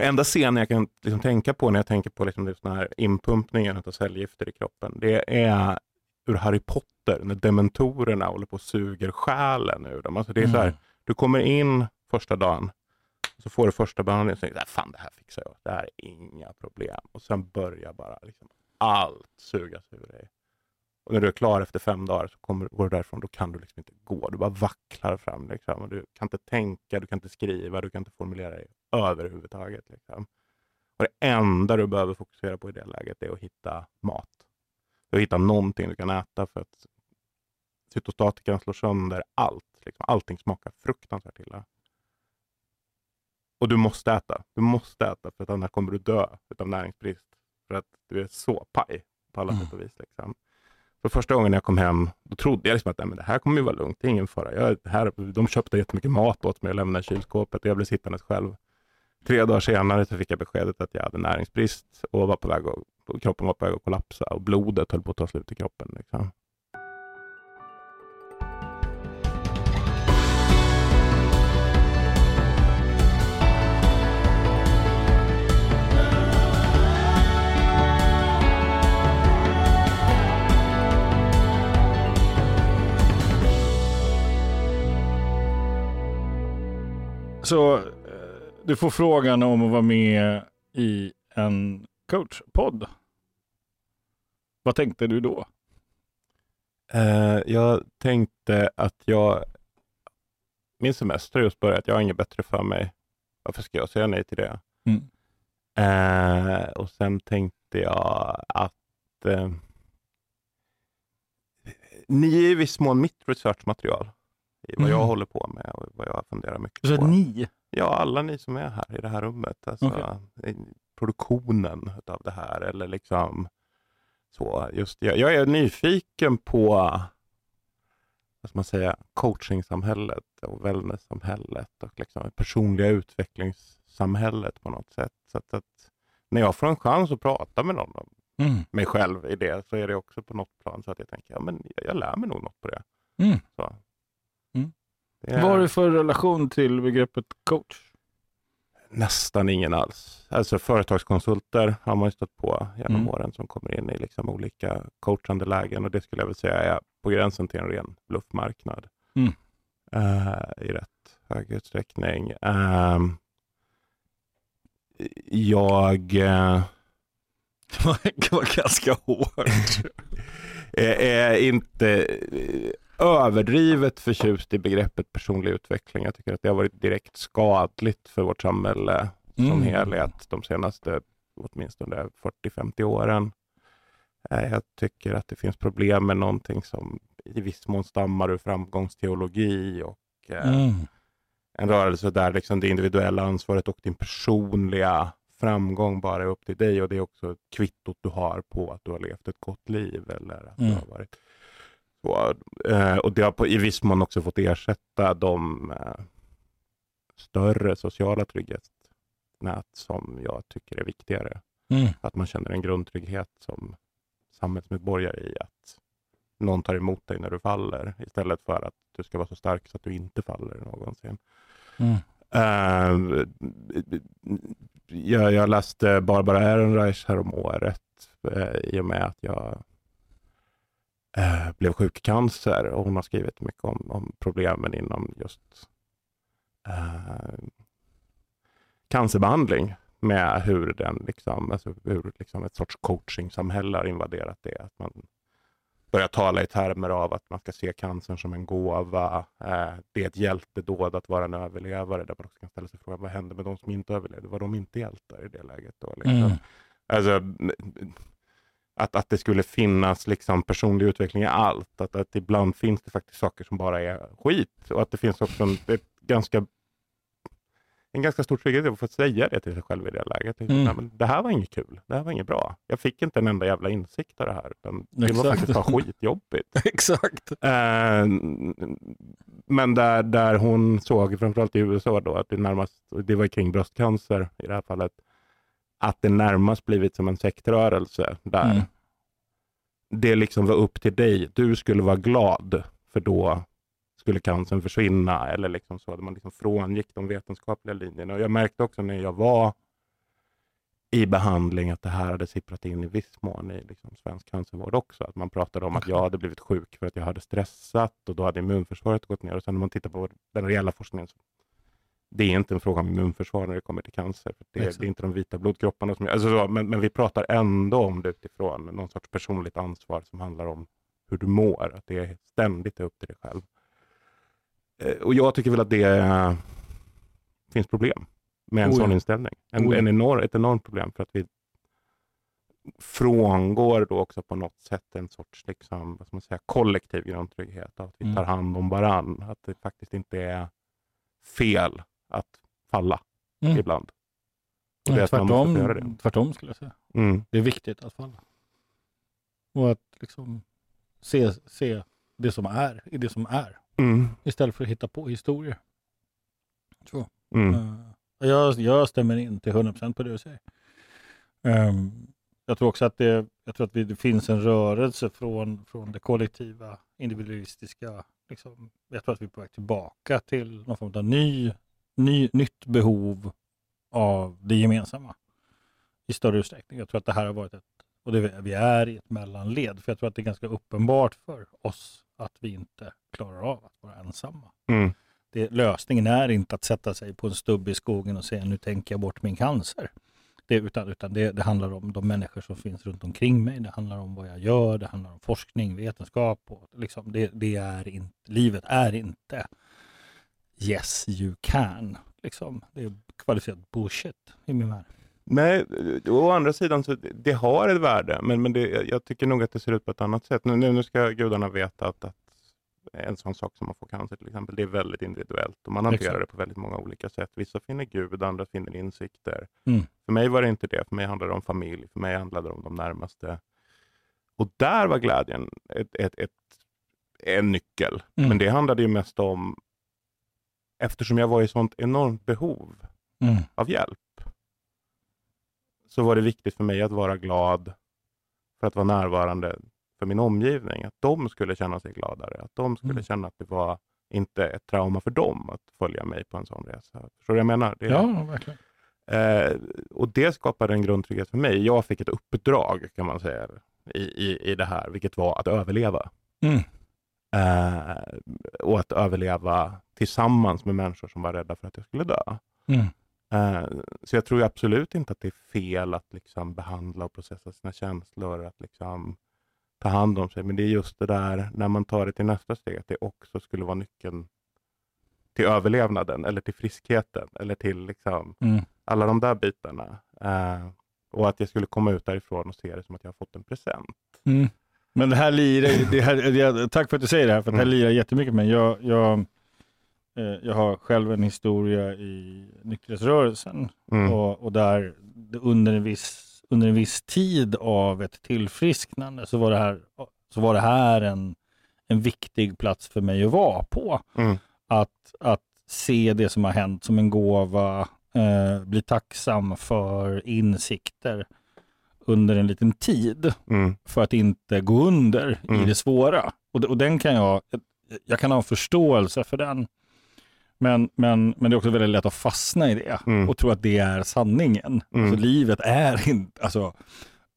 Enda scenen jag kan liksom tänka på när jag tänker på liksom den här inpumpningen av cellgifter i kroppen, det är ur Harry Potter, när dementorerna håller på och suger själen ur dem. Alltså det är så här, Mm. du kommer in första dagen, så får du första behandlingen och tänker, fan det här fixar jag, det här är inga problem. Och sen börjar bara liksom allt sugas ur dig. Och när du är klar efter fem dagar så kommer, går du därifrån, då kan du liksom inte gå. Du bara vacklar fram. Liksom. Och du kan inte tänka, du kan inte skriva, du kan inte formulera dig överhuvudtaget. Liksom. Och det enda du behöver fokusera på i det läget är att hitta mat. Att hitta någonting du kan äta för att cytostatikan slår sönder allt. Liksom. Allting smakar fruktansvärt illa. Och du måste äta. Du måste äta för att annars kommer du dö av näringsbrist. För att du är så paj på alla Mm. sätt och vis. Liksom. För första gången jag kom hem, då trodde jag liksom att Nej, men det här kommer ju vara lugnt, det är ingen fara. Jag, här, de köpte jättemycket mat åt mig och lämnade kylskåpet och jag blev sittandes själv. Tre dagar senare så fick jag beskedet att jag hade näringsbrist och var på väg att, och kroppen var på väg att kollapsa och blodet höll på att ta slut i kroppen. Liksom. Så du får frågan om att vara med i en coachpodd. Vad tänkte du då? Eh, jag tänkte att jag, min semester har just börjat, jag har inget bättre för mig. Varför ska jag säga nej till det? Mm. Eh, och sen tänkte jag att eh, ni är i viss mån mitt researchmaterial i vad jag Mm. håller på med och vad jag funderar mycket Så på. ni? Ja, alla ni som är här i det här rummet. Alltså, i produktionen av det här. Eller liksom så. Just, jag, jag är nyfiken på vad ska man säga, coachingsamhället och wellness-samhället och liksom personliga utvecklingssamhället på något sätt. Så att, att när jag får en chans att prata med någon om Mm. mig själv i det så är det också på något plan så att jag tänker, ja men jag, jag lär mig nog något på det. Mm. Så. Är- Vad har du för relation till begreppet coach? Nästan ingen alls. Alltså företagskonsulter har man ju stött på genom Mm. åren som kommer in i liksom olika coachande lägen och det skulle jag väl säga är på gränsen till en ren bluffmarknad. Mm. Eh, I rätt hög utsträckning. Ehm, jag eh, Det var ganska hårt. är, är inte eh, överdrivet förtjust i begreppet personlig utveckling. Jag tycker att det har varit direkt skadligt för vårt samhälle som Mm. helhet de senaste åtminstone 40-50 åren. Eh, Jag tycker att det finns problem med någonting som i viss mån stammar ur framgångsteologi och eh, Mm. en rörelse där liksom det individuella ansvaret och din personliga framgång bara är upp till dig och det är också kvittot du har på att du har levt ett gott liv eller att Mm. du har varit så, eh, och det har på, i viss mån också fått ersätta de eh, större sociala trygghetsnät som jag tycker är viktigare. Mm. Att man känner en grundtrygghet som samhällsmedborgare i att någon tar emot dig när du faller istället för att du ska vara så stark så att du inte faller någonsin. Mm. Eh, jag, jag läste Barbara Ehrenreich här om året eh, i och med att jag eh, blev sjuk i cancer och hon har skrivit mycket om, om problemen inom just eh, cancerbehandling med hur, den liksom, alltså hur liksom ett sorts coachingsamhälle har invaderat det. Att man börjar tala i termer av att man ska se cancern som en gåva. Eh, det är ett hjältedåd att vara en överlevare. Där man också kan ställa sig frågan, vad händer med de som inte överlevde? Var de inte hjältar i det läget? Då, liksom? Mm. Alltså, att, att det skulle finnas liksom personlig utveckling i allt. Att, att ibland finns det faktiskt saker som bara är skit. Och att det finns också en, ganska, en ganska stor trygghet att få säga det till sig själv i det läget. Liksom, Mm. "Nej, men det här var inget kul. Det här var inget bra. Jag fick inte en enda jävla insikt av det här. Utan det var Exakt. faktiskt bara skitjobbigt. Exakt. Eh, men där, där hon såg, framförallt i USA då, att det närmast, det var kring bröstcancer i det här fallet, att det närmast blivit som en sektrörelse där Mm. det liksom var upp till dig. Du skulle vara glad för då skulle cancern försvinna eller liksom så. Man liksom frångick de vetenskapliga linjerna. Och jag märkte också när jag var i behandling att det här hade sipprat in i viss mån i liksom, svensk cancervård också. Att man pratade om att jag hade blivit sjuk för att jag hade stressat och då hade immunförsvaret gått ner. Och sen när man tittar på den reella forskningen, så det är inte en fråga om immunförsvar när det kommer till cancer. För det, det är inte de vita blodkropparna som... Alltså så, men, men vi pratar ändå om det utifrån någon sorts personligt ansvar som handlar om hur du mår. Att det är ständigt upp till dig själv. Eh, och jag tycker väl att det eh, finns problem med en Oh ja. sån inställning. En, Oh ja. en enorm, ett enormt problem för att vi frångår då också på något sätt en sorts liksom, vad man säga, kollektiv grundtrygghet. Att vi Mm. tar hand om varann. Att det faktiskt inte är fel att falla Mm. ibland. Och Nej, tvärtom, det. tvärtom skulle jag säga. Mm. Det är viktigt att falla. Och att liksom se, se det som är i det som är. Mm. Istället för att hitta på historier. Så. Mm. Eh, jag, jag stämmer in till 100% på det du säger. Ehm, jag tror också att det, jag tror att vi, det finns en rörelse från, från det kollektiva, individualistiska. Liksom, jag tror att vi är på väg tillbaka till någon form av ny, ny, nytt behov av det gemensamma i större utsträckning. Jag tror att det här har varit ett, och det, vi är i ett mellanled, för jag tror att det är ganska uppenbart för oss att vi inte klarar av att vara ensamma. Mm. Det, lösningen är inte att sätta sig på en stubb i skogen och säga nu tänker jag bort min cancer. Det, utan utan det, det handlar om de människor som finns runt omkring mig. Det handlar om vad jag gör. Det handlar om forskning, vetenskap. Och liksom det, det är inte, livet är inte yes you can. Liksom. Det är kvalificerad bullshit i min värld. Nej, eh, å andra sidan så det- har ett värde, men, men det, jag tycker nog att det ser ut på ett annat sätt. Nu, nu nu ska gudarna veta att, att en sån sak som att få cancer till exempel, det är väldigt individuellt och man hanterar Exakt. det på väldigt många olika sätt. Vissa finner Gud, andra finner insikter. Mm. För mig var det inte det. För mig handlade det om familj, för mig handlade det om de närmaste. Och där var glädjen ett, ett, ett, en nyckel. Mm. Men det handlade ju mest om, eftersom jag var i sånt enormt behov Mm. av hjälp, så var det viktigt för mig att vara glad för att vara närvarande för min omgivning. Att de skulle känna sig gladare. Att de skulle Mm. känna att det var inte ett trauma för dem att följa mig på en sån resa. Förstår du vad jag menar? Det, Ja, verkligen. Eh, och det skapade en grundtrygghet för mig. Jag fick ett uppdrag kan man säga i, i, i det här, vilket var att överleva. Mm. Eh, och att överleva tillsammans med människor som var rädda för att jag skulle dö. Mm. Eh, så jag tror absolut inte att det är fel att liksom behandla och processa sina känslor, att liksom ta hand om sig. Men det är just det där när man tar det till nästa steg, att det också skulle vara nyckeln till överlevnaden eller till friskheten eller till liksom Mm. alla de där bitarna. Eh, och att jag skulle komma ut därifrån och se det som att jag har fått en present. Mm. Men det här lirar, det här, jag, tack för att du säger det här, för det här Mm. lirar jättemycket med. Jag, jag, eh, jag har själv en historia i nykterhetsrörelsen Mm. och, och där det under en, viss, under en viss tid av ett tillfrisknande så var det här, så var det här en, en viktig plats för mig att vara på. Mm. Att, att se det som har hänt som en gåva, eh, bli tacksam för insikter under en liten tid Mm. för att inte gå under Mm. i det svåra. Och, och den kan jag, jag kan ha en förståelse för den. Men, men, men det är också väldigt lätt att fastna i det Mm. och tro att det är sanningen. Mm. Alltså, livet är inte, alltså,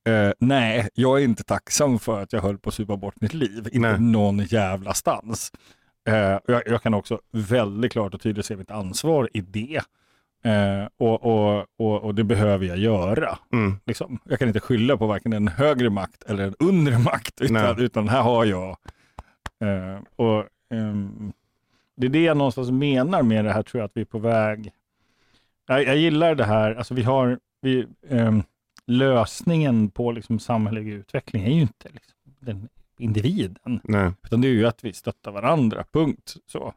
eh, nej, jag är inte tacksam för att jag höll på att supa bort mitt liv. Inte Nej. någon jävla stans. Eh, jag, jag kan också väldigt klart och tydligt se mitt ansvar i det. Eh, och, och, och, och det behöver jag göra. Mm. Liksom. Jag kan inte skylla på varken en högre makt eller en undre makt, utan, utan här har jag. Eh, och, ehm, det är det jag någonstans menar med det här, tror jag, att vi är på väg. Jag, jag gillar det här, alltså vi har, vi, ehm, lösningen på liksom samhällelig utveckling är ju inte liksom, den individen, Nej. utan det är ju att vi stöttar varandra, punkt. Så.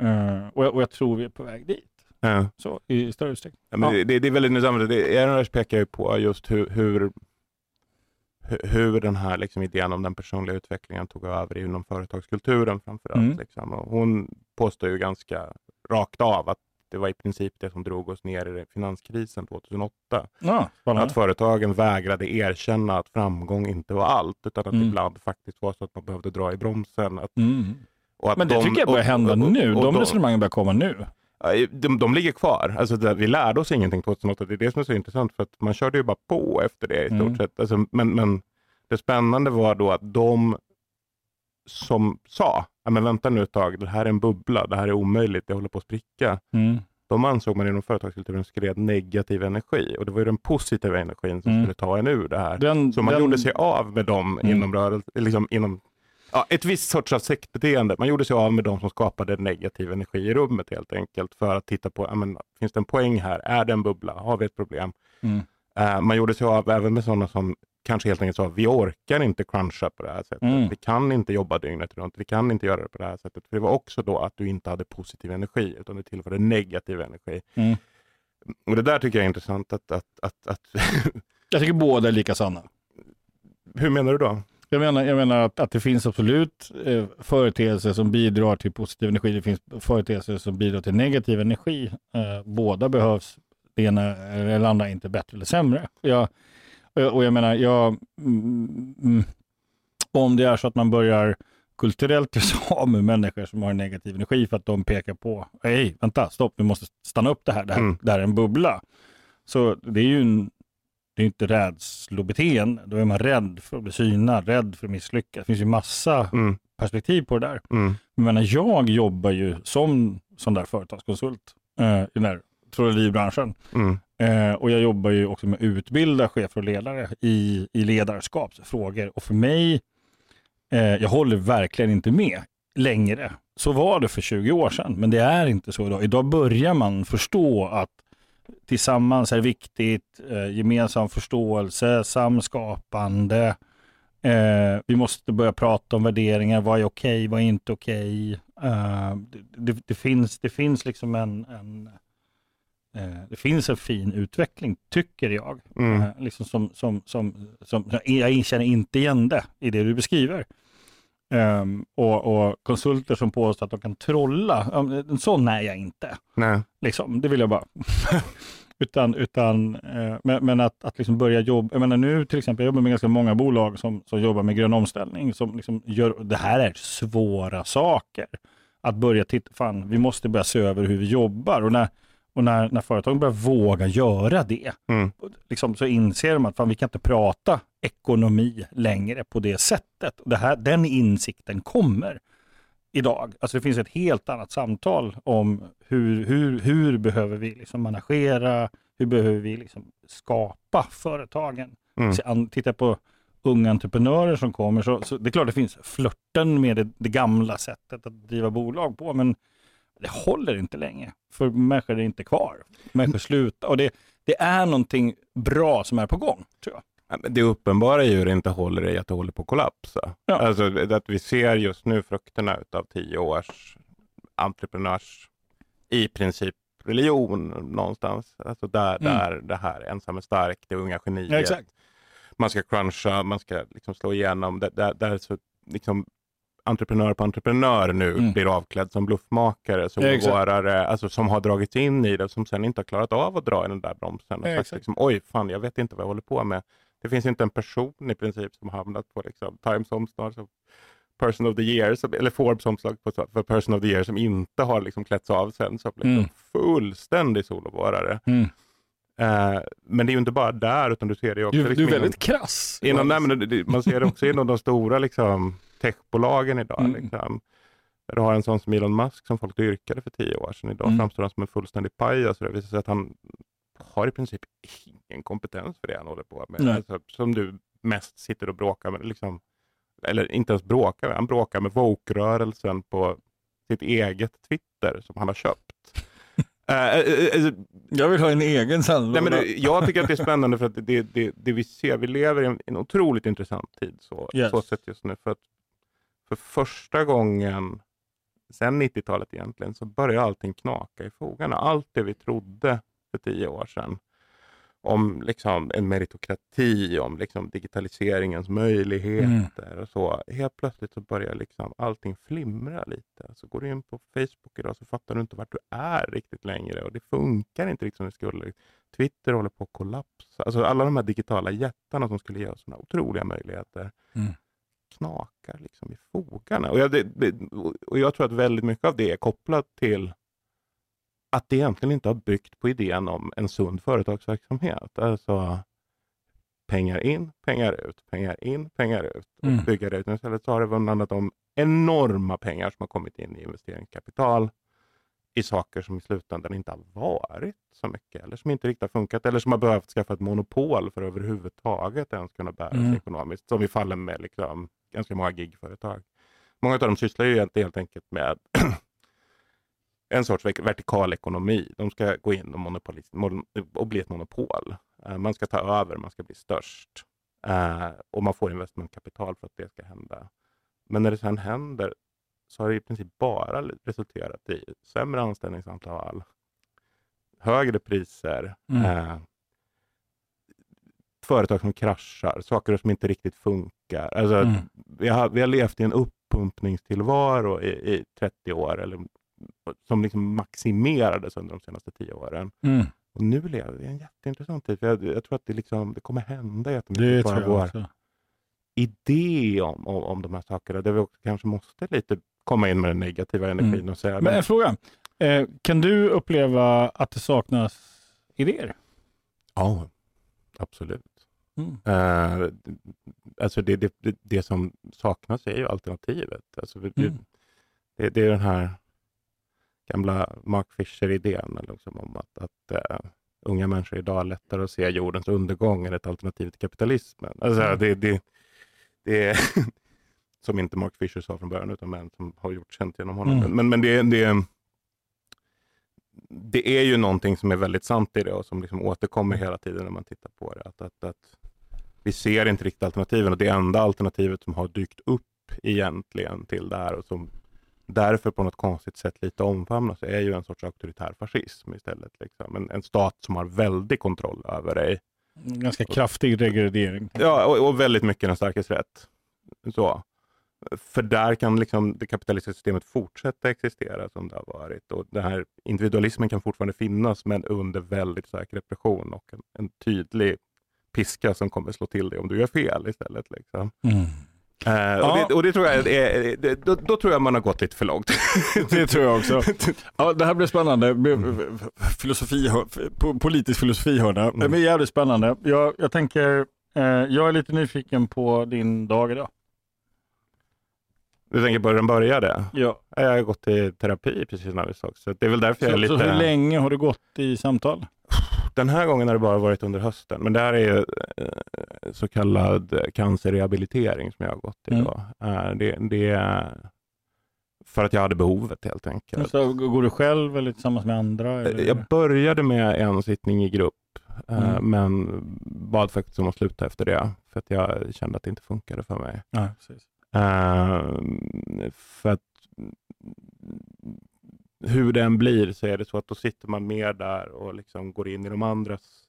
Eh, och, jag, och jag tror vi är på väg dit, Ja. så i större utsträckning. Ja, men Ja. det, det, är väldigt intressant. Ernst pekar ju på just hur, hur, hur- den här liksom idén om den personliga utvecklingen tog över inom företagskulturen framför allt. Mm. Liksom. Och hon påstår ju ganska rakt av att det var i princip det som drog oss ner i finanskrisen 2008. Ja. Att företagen vägrade erkänna att framgång inte var allt, utan att Mm. ibland faktiskt var så att man behövde dra i bromsen. Att, Mm. Men det de- tycker jag börjar och- hända och- nu. och De de- resonemangen börjar komma nu. De, de ligger kvar. Alltså, det, vi lärde oss ingenting 2008. Det är det som är så intressant för att man körde ju bara på efter det i stort Mm. sett. Alltså, men, men det spännande var då att de som sa, men vänta nu ett tag, det här är en bubbla, det här är omöjligt, det håller på att spricka. Mm. De ansåg man inom företagskulturen skred negativ energi och det var ju den positiva energin som Mm. skulle ta en ur det här. Den, Så man den, gjorde sig av med dem Mm. inom rörelse, liksom inom ja, ett visst sorts av sektbeteende. Man gjorde sig av med dem som skapade negativ energi i rummet helt enkelt för att titta på, ja, men, finns det en poäng här? Är det en bubbla? Har vi ett problem? Mm. Eh, man gjorde sig av även med sådana som kanske helt enkelt sa, vi orkar inte cruncha på det här sättet. Mm. Vi kan inte jobba dygnet runt. Vi kan inte göra det på det här sättet. För det var också då att du inte hade positiv energi, utan du tillförde negativ energi. Mm. Och det där tycker jag är intressant. Att, att, att, att Jag tycker båda är lika sanna. hur menar du då? Jag menar, jag menar att, att det finns absolut eh, företeelser som bidrar till positiv energi. Det finns företeelser som bidrar till negativ energi. Eh, båda behövs. Det ena eller andra är inte bättre eller sämre. Jag, och- och jag menar, jag, mm, mm, om det är så att man börjar kulturellt göra sig av med människor som har negativ energi för att de pekar på, hej, vänta, stopp, vi måste stanna upp det här, det här, Mm. det här är en bubbla. Så det är ju en, det är inte rädslobeteende, då är man rädd för att bli synad, rädd för att misslyckas. Det finns ju massa Mm, perspektiv på det där. mm, menar, jag jobbar ju som sån där företagskonsult eh, i den här trolleribranschen. mm, Eh, och jag jobbar ju också med att utbilda chefer och ledare i, i ledarskapsfrågor. Och för mig, eh, jag håller verkligen inte med längre. Så var det för 20 år sedan, men det är inte så idag. Idag börjar man förstå att tillsammans är viktigt, eh, gemensam förståelse, samskapande. Eh, vi måste börja prata om värderingar, vad är okej, vad är inte okej. Eh, det, det, det, finns, det finns liksom en, en eh, det finns en fin utveckling, tycker jag. mm. Eh, liksom som, som, som, som, jag känner inte igen det i det du beskriver. Ehm, och, och konsulter som påstår att de kan trolla, en sån är jag inte. Nej. Liksom, det vill jag bara. utan, utan, eh, men, men att, att liksom börja jobba, jag menar nu till exempel, jag jobbar med ganska många bolag som, som jobbar med grön omställning. Som liksom gör, det här är svåra saker. Att börja titta, fan vi måste börja se över hur vi jobbar. Och när, och när, när företagen börjar våga göra det, Mm. liksom, så inser de att fan, vi kan inte prata ekonomi längre på det sättet. Det här, den insikten kommer idag. Alltså det finns ett helt annat samtal om hur, hur, hur behöver vi liksom managera, hur behöver vi liksom skapa företagen. Mm. An- Titta på unga entreprenörer som kommer, så, så det är klart det finns flörten med det, det gamla sättet att driva bolag på, men det håller inte länge. För människor är inte kvar. Människor slutar. Och det, det är någonting bra som är på gång, tror jag. Ja, Det uppenbara är ju det inte håller i att det håller på att kollapsa. Ja. Alltså att vi ser just nu frukterna av tio års entreprenörs, i princip religion någonstans. Alltså där, Mm. där det här ensam är stark, det unga geniet. Man ska cruncha, man ska liksom slå igenom. Där, där, där så liksom entreprenör på entreprenör nu Mm. blir avklädd som bluffmakare, Ja, exakt. solvårare, alltså som har dragits in i det, som sen inte har klarat av att dra i den där bromsen. Och Ja, sagt liksom, Oj, fan, jag vet inte vad jag håller på med. Det finns inte en person i princip som har hamnat på liksom, Times omslag som Person of the Year, som, eller Forbes omslag på, för Person of the Year som inte har liksom klätts av sen som liksom Mm. fullständig solovårare. Mm. Eh, men det är ju inte bara där, utan du ser det också. Du, du liksom är inom- väldigt krass. Inom, nej, men man ser det också inom de stora liksom, techbolagen idag. Mm. Liksom. Du har en sån som Elon Musk som folk dyrkade för tio år sedan. Idag Mm. framstår han som en fullständig pajas. Det visar sig att han har i princip ingen kompetens för det han håller på med. Alltså, som du mest sitter och bråkar med. Liksom, eller inte ens bråkar med, han bråkar med woke-rörelsen på sitt eget Twitter som han har köpt. Eh, eh, eh, Jag vill ha en egen sandlåda. Nej, men det, jag tycker att det är spännande för att det, det, det vi ser, vi lever i en, en otroligt intressant tid så, Yes. så sett just nu. För att för första gången sedan 90-talet egentligen så börjar allting knaka i fogarna. Allt det vi trodde för tio år sedan om liksom en meritokrati, om liksom digitaliseringens möjligheter och så. Helt plötsligt så börjar liksom allting flimra lite. Så går du in på Facebook idag så fattar du inte vart du är riktigt längre och det funkar inte riktigt som det skulle. Twitter håller på att kollapsa. Alltså alla de här digitala jättarna som skulle ge oss sådana otroliga möjligheter Mm. Knakar liksom i fogarna. Och jag, det, och jag tror att väldigt mycket av det är kopplat till att det egentligen inte har byggt på idén om en sund företagsverksamhet. Alltså pengar in, pengar ut, pengar in, pengar ut och Mm. bygga det. Istället så har det handlat om enorma pengar som har kommit in i investeringskapital i saker som i slutändan inte har varit så mycket eller som inte riktigt har funkat eller som har behövt skaffa ett monopol för att överhuvudtaget ens kunna bära sig Mm. ekonomiskt. Som i fallen med liksom, ganska många gigföretag. Många av dem sysslar ju helt- enkelt med en sorts vertikal ekonomi. De ska gå in och, monopolis- mon- och bli ett monopol. Eh, Man ska ta över, man ska bli störst. Eh, och man får investmentkapital för att det ska hända. Men när det sen händer så har det i princip bara resulterat i sämre anställningsantal, högre priser, Mm. Företag som kraschar, saker som inte riktigt funkar. Alltså, Mm. vi, har, vi har levt i en uppumpningstillvaro i, i 30 år, eller, som liksom maximerades under de senaste 10 åren. Mm. Och nu lever vi i en jätteintressant tid. Jag, jag tror att det, liksom, det kommer hända jättemycket. Jag vår också. idé om, om, om de här sakerna, där vi också kanske måste lite komma in med den negativa energin Mm. och säga Men en fråga. Eh, kan du uppleva att det saknas idéer? ja, absolut. Mm. Eh, alltså det, det, det, det som saknas är ju alternativet. Alltså Mm. det, det är den här gamla Mark Fisher-idén liksom, om att, att eh, unga människor idag har lättare att se jordens undergång än ett alternativ till kapitalismen. Alltså, Mm. det, det, det är som inte Mark Fisher sa från början, utan men som har gjort känt genom honom. Mm. Men, men det, det, det är ju någonting som är väldigt sant i det och som liksom återkommer hela tiden när man tittar på det. Att, att, att vi ser inte riktigt alternativen och det enda alternativet som har dykt upp egentligen till det här och som därför på något konstigt sätt lite omfamnas är ju en sorts auktoritär fascism istället. Liksom. En, en stat som har väldig kontroll över dig. Ganska kraftig degradering. Ja, och, och väldigt mycket den starkes rätt. Så. För där kan liksom det kapitalistiska systemet fortsätta existera som det har varit. Och den här individualismen kan fortfarande finnas, men under väldigt stark repression och en, en tydlig piska som kommer slå till dig om du gör fel istället. Liksom. Mm. Eh, Ja. och det, och det tror jag är, det, då, då tror jag man har gått lite för långt. Det tror jag också. Ja, det här blir spännande. Det blir Filosofi, po- politisk filosofihörna. Det Mm. blir jävligt spännande. Jag, jag tänker, eh, jag är lite nyfiken på din dag idag. Du tänker på hur den började? Ja. Jag har gått i terapi precis alldeles också. Så det är väl därför jag är Så, lite... så hur länge har du gått i samtal? Den här gången har det bara varit under hösten, men det här är ju eh, så kallad cancerrehabilitering som jag har gått i. Mm. Eh, det, det är för att jag hade behovet helt enkelt. Så, går du själv eller tillsammans med andra? Eller? Eh, Jag började med en sittning i grupp, Mm. men bad faktiskt om att sluta efter det, för att jag kände att det inte funkade för mig. Ja, precis. För att hur den blir så är det så att då sitter man mer där och liksom går in i de andras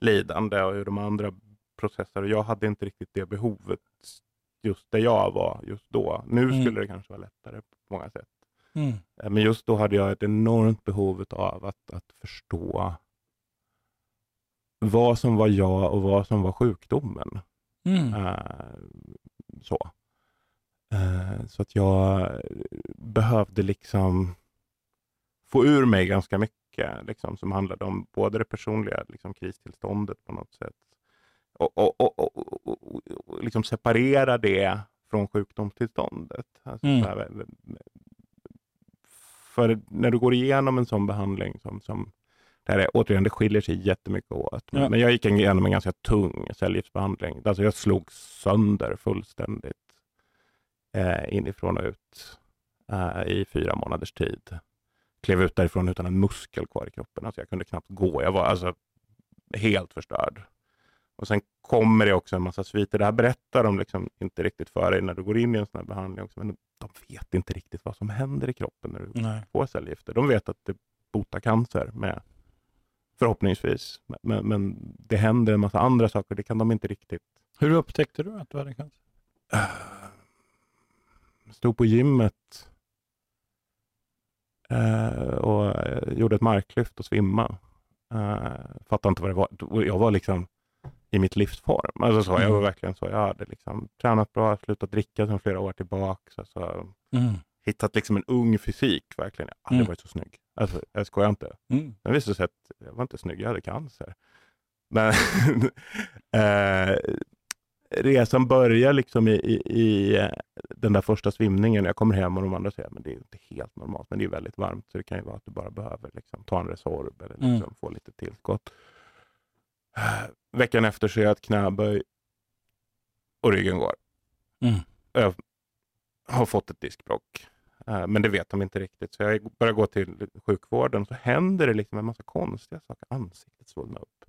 lidande och hur de andra processar. Och jag hade inte riktigt det behovet just där jag var just då. Nu Mm. skulle det kanske vara lättare på många sätt. Mm. Eh, Men just då hade jag ett enormt behov av att, att förstå vad som var jag och vad som var sjukdomen. Mm. Eh, så. Eh, så att jag behövde liksom få ur mig ganska mycket liksom, som handlade om både det personliga liksom, kristillståndet på något sätt och, och, och, och, och, liksom separera det från sjukdomstillståndet. Alltså, Mm. här, för när du går igenom en sån behandling som, som det här är, återigen, det skiljer sig jättemycket åt. Men, Ja. men jag gick igenom en ganska tung cellgiftsbehandling. Alltså jag slog sönder fullständigt eh, inifrån och ut eh, i fyra månaders tid. Klev ut därifrån utan en muskel kvar i kroppen. Alltså jag kunde knappt gå. Jag var alltså helt förstörd. Och sen kommer det också en massa sviter. Det här berättar de liksom inte riktigt för dig när du går in i en sån här behandling. Också. Men de vet inte riktigt vad som händer i kroppen när du Nej. får cellgifter. De vet att det botar cancer med förhoppningsvis. Men, men, det händer en massa andra saker. Det kan de inte riktigt. Hur upptäckte du att du hade cancer? Stod på gymmet och eh, gjorde ett marklyft och svimma. Eh, fattade inte vad det var. Jag var liksom i mitt livsform. Alltså så, Jag var Mm. verkligen så. Jag hade liksom tränat bra, slutat dricka sedan flera år tillbaka. Alltså, Mm. hittat liksom en ung fysik verkligen. Jag har aldrig Mm. varit så snygg. Alltså, jag skojar inte. Mm. Sen visade det sig att jag var inte snygg, jag hade cancer. Men eh, resan börjar liksom i, i, i eh, den där första svimningen. Jag kommer hem och de andra säger att det är inte helt normalt, men det är väldigt varmt. Så det kan ju vara att du bara behöver liksom, ta en Resorb eller liksom, Mm. få lite tillskott. Eh, Veckan efter så är jag ett knäböj och ryggen går. Mm. Jag har fått ett diskbråck. Eh, Men det vet de inte riktigt. Så jag börjar gå till sjukvården så händer det liksom en massa konstiga saker. Ansiktet svullnar upp.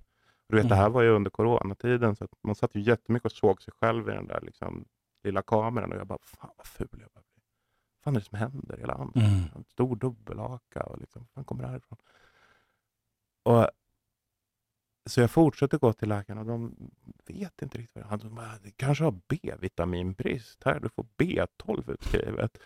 Du vet, Det här Mm. var ju under coronatiden så man satt ju jättemycket och såg sig själv i den där liksom, lilla kameran och jag bara, fan vad ful jag bli. Vad fan är det som händer? Hela ansiktet. Mm. En stor dubbelhaka och liksom, fan kommer det här ifrån? Och, så jag fortsätter gå till läkaren och de vet inte riktigt vad det är. De bara, "Du kanske har B-vitaminbrist. Här, du får B12 utskrivet.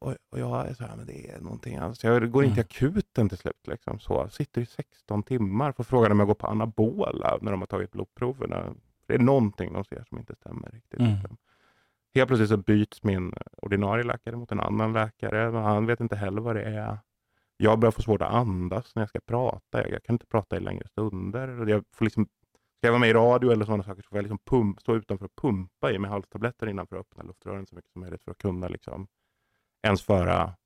Och, och jag är så här, men det är någonting annat. Så jag går in till akuten till slut. Liksom, så. Sitter i 16 timmar. Får frågan om jag går på anabola när de har tagit blodproverna. Det är någonting de ser som inte stämmer riktigt. Mm. Liksom. Helt plötsligt så byts min ordinarie läkare mot en annan läkare. Men han vet inte heller vad det är. Jag börjar få svårt att andas när jag ska prata. Jag, kan inte prata i längre stunder. Jag får liksom, ska jag vara med i radio eller sådana saker så får jag liksom pump, stå utanför och pumpa i mig halstabletter innanför att öppna luftrören så mycket som möjligt för att kunna liksom ens föra,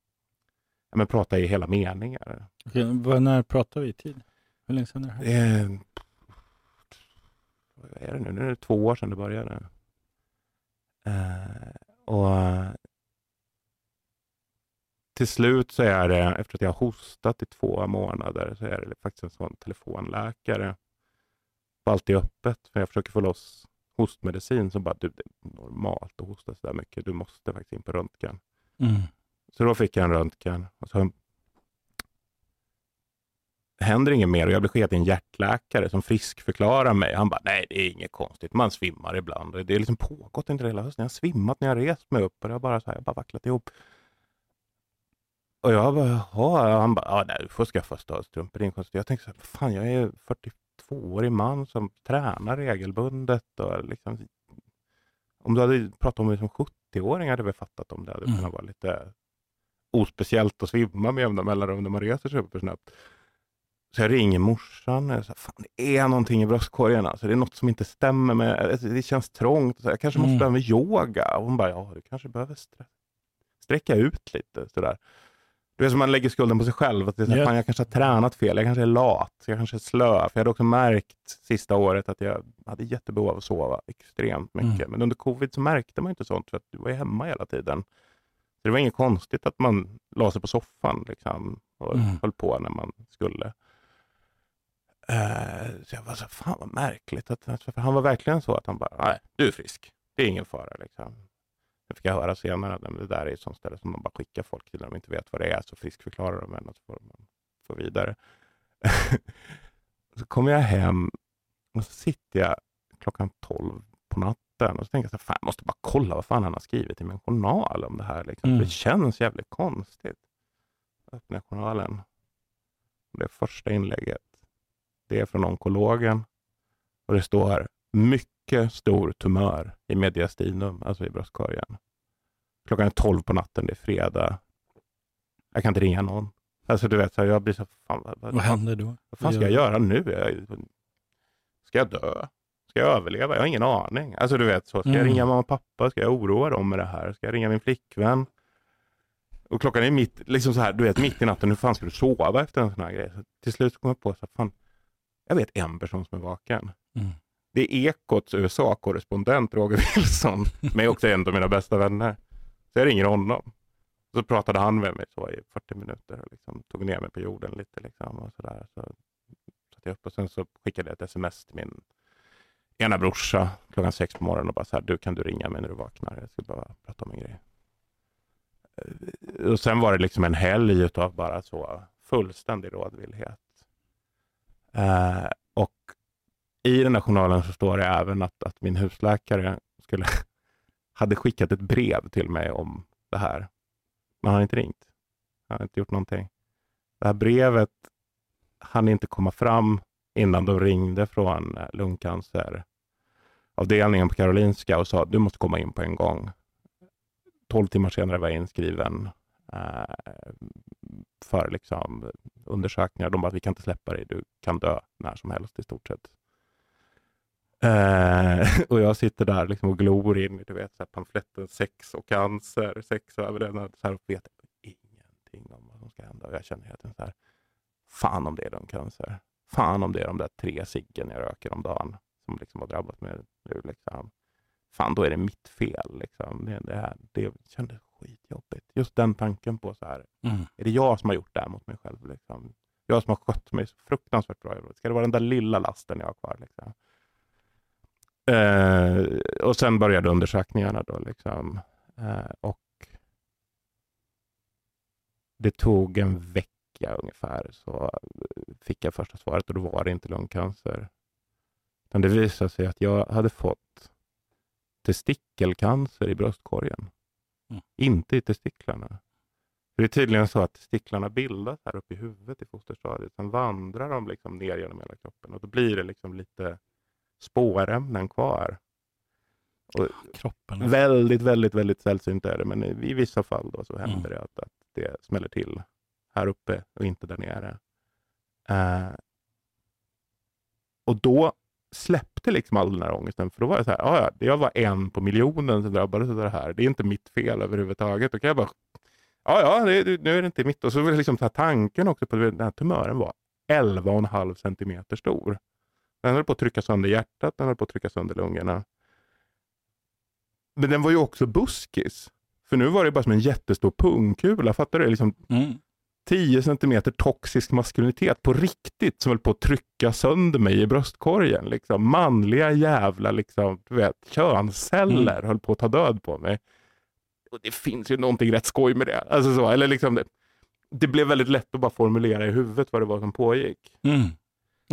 ja, men prata i hela meningar. Okej, vad, när pratar vi i tid? Hur länge sedan är det här? Är, vad är det nu? Nu är det två år sedan det började. Eh, och till slut så är det, efter att jag har hostat i två månader, så är det faktiskt en sån telefonläkare. Alltid öppet, för jag försöker få loss hostmedicin som bara, du, det är normalt att hosta så där mycket. Du måste faktiskt in på röntgen. Mm. Så då fick jag en röntgen. Och så händer inget mer och jag blir skickad till en hjärtläkare som friskförklarar mig. Han bara, nej det är inget konstigt, man svimmar ibland. Det har liksom pågått under hela hösten. Jag har svimmat när jag rest mig upp och det har bara, så här, jag bara vacklat ihop. Och jag bara, jaha, han bara, ja, nej, du får skaffa stödstrumpor. Det är konstigt. Jag tänkte så här, fan jag är 42-årig man som tränar regelbundet. Och liksom, om du hade pratat om mig som 70-åring hade vi fattat om det hade Mm. kunnat vara lite ospeciellt att svimma med jämna mellanrum när man reser sig upp för snabbt. Så jag ringer morsan och säger, fan det är någonting i bröstkorgen. Alltså. Det är något som inte stämmer med, alltså, det känns trångt. Så jag kanske måste Mm. börja med yoga. Och hon bara, ja du kanske behöver strä- sträcka ut lite. Sådär. Du vet som man lägger skulden på sig själv. Att det är så, här, Ja. fan, jag kanske har tränat fel, jag kanske är lat, jag kanske är slö. För jag hade också märkt sista året att jag hade jättebehov av att sova extremt mycket. Mm. Men under covid så märkte man inte sånt för att du var hemma hela tiden. Så det var inget konstigt att man la sig på soffan liksom, och Mm. höll på när man skulle. Eh, så jag var så fan vad märkligt. Att, för han var verkligen så att han bara, nej, du är frisk. Det är ingen fara. Liksom. Det fick jag höra senare, att det där är ett sånt ställe som man bara skickar folk till när de inte vet vad det är, så friskförklarar de en och så får man få vidare. så kommer jag hem och så sitter jag klockan 12 på natten och så tänker jag så här, jag måste bara kolla vad fan han har skrivit i min journal om det här. Liksom. Mm. Det känns jävligt konstigt. Jag öppnar journalen. Det första inlägget, det är från onkologen och det står mycket stor tumör i mediastinum, alltså i bröstkorgen. Klockan är 12 på natten, det är fredag. Jag kan inte ringa någon. Alltså du vet, så här, jag blir så, fan, vad, vad, Vad händer då? vad fan ska jag göra nu? Jag, ska jag dö? Ska jag överleva? Jag har ingen aning. Alltså du vet, så. ska jag Mm. ringa mamma och pappa? Ska jag oroa dem med det här? Ska jag ringa min flickvän? Och klockan är mitt, liksom så här, du vet, mitt i natten. Hur fan ska du sova efter en sån här grej? Så till slut kom jag på att fan, jag vet en person som är vaken. Mm. Det är Ekots USA-korrespondent Roger Wilson, men också en av mina bästa vänner. Så jag ringer honom. Så pratade han med mig så i 40 minuter och liksom tog ner mig på jorden lite. Liksom och så där. Så satt jag upp och sen så skickade jag ett sms till min ena brorsa klockan sex på morgonen och bara så här, du kan du ringa mig när du vaknar? Jag ska bara prata om en grej. Och sen var det liksom en helg utav bara så fullständig rådvillhet. Och i den här journalen så står det även att, att min husläkare skulle, hade skickat ett brev till mig om det här. Men han har inte ringt. Han har inte gjort någonting. Det här brevet hann inte komma fram innan de ringde från eh, lungcanceravdelningen på Karolinska och sa du måste komma in på en gång. 12 timmar senare var jag inskriven. Eh, för liksom, eh, undersökningar. De bara, vi kan inte släppa dig, du kan dö när som helst i stort sett. Eh, och jag sitter där liksom och glor in du vet, så här, pamfletten sex och cancer, sex och överlevnad. Så här, och vet ingenting om vad som ska hända. Och jag känner helt så här, fan om det är lungcancer. Fan om det är de där tre ciggen jag röker om dagen som liksom har drabbat mig nu. Liksom. Fan, då är det mitt fel. Liksom. Det, det, här, det kändes skitjobbigt. Just den tanken på så här, mm. är det jag som har gjort det här mot mig själv? Liksom? Jag som har skött mig så fruktansvärt bra. Ska det vara den där lilla lasten jag har kvar? Liksom? Eh, och sen började undersökningarna då. Liksom. Eh, och det tog en vecka ungefär så fick jag första svaret och då var det inte lungcancer. Men det visade sig att jag hade fått testikelcancer i bröstkorgen. Mm. Inte i testiklarna. För det är tydligen så att testiklarna bildas här uppe i huvudet i fosterstadiet. Sen vandrar de liksom ner genom hela kroppen och då blir det liksom lite spårämnen kvar. Och kroppen. Väldigt, väldigt, väldigt sällsynt är det, men i, vissa fall då så händer mm. det att, att det smäller till här uppe och inte där nere. Uh, och då släppte liksom all den här ångesten. För då var det så här, ja, jag var en på miljonen som drabbades av det här. Det är inte mitt fel överhuvudtaget. Då kan jag bara, ja, ja, det, nu är det inte mitt. Och så var det liksom så här, tanken också på den här tumören var 11,5 centimeter stor. Den höll på att trycka sönder hjärtat, den höll på att trycka sönder lungorna. Men den var ju också buskis. För nu var det bara som en jättestor pungkula. Fattar du? Liksom, mm. 10 centimeter toxisk maskulinitet på riktigt som höll på att trycka sönder mig i bröstkorgen. Liksom. Manliga jävla liksom, du vet, könsceller mm. höll på att ta död på mig. Och Det finns ju någonting rätt skoj med det. Alltså så, eller liksom det, det blev väldigt lätt att bara formulera i huvudet vad det var som pågick. Mm.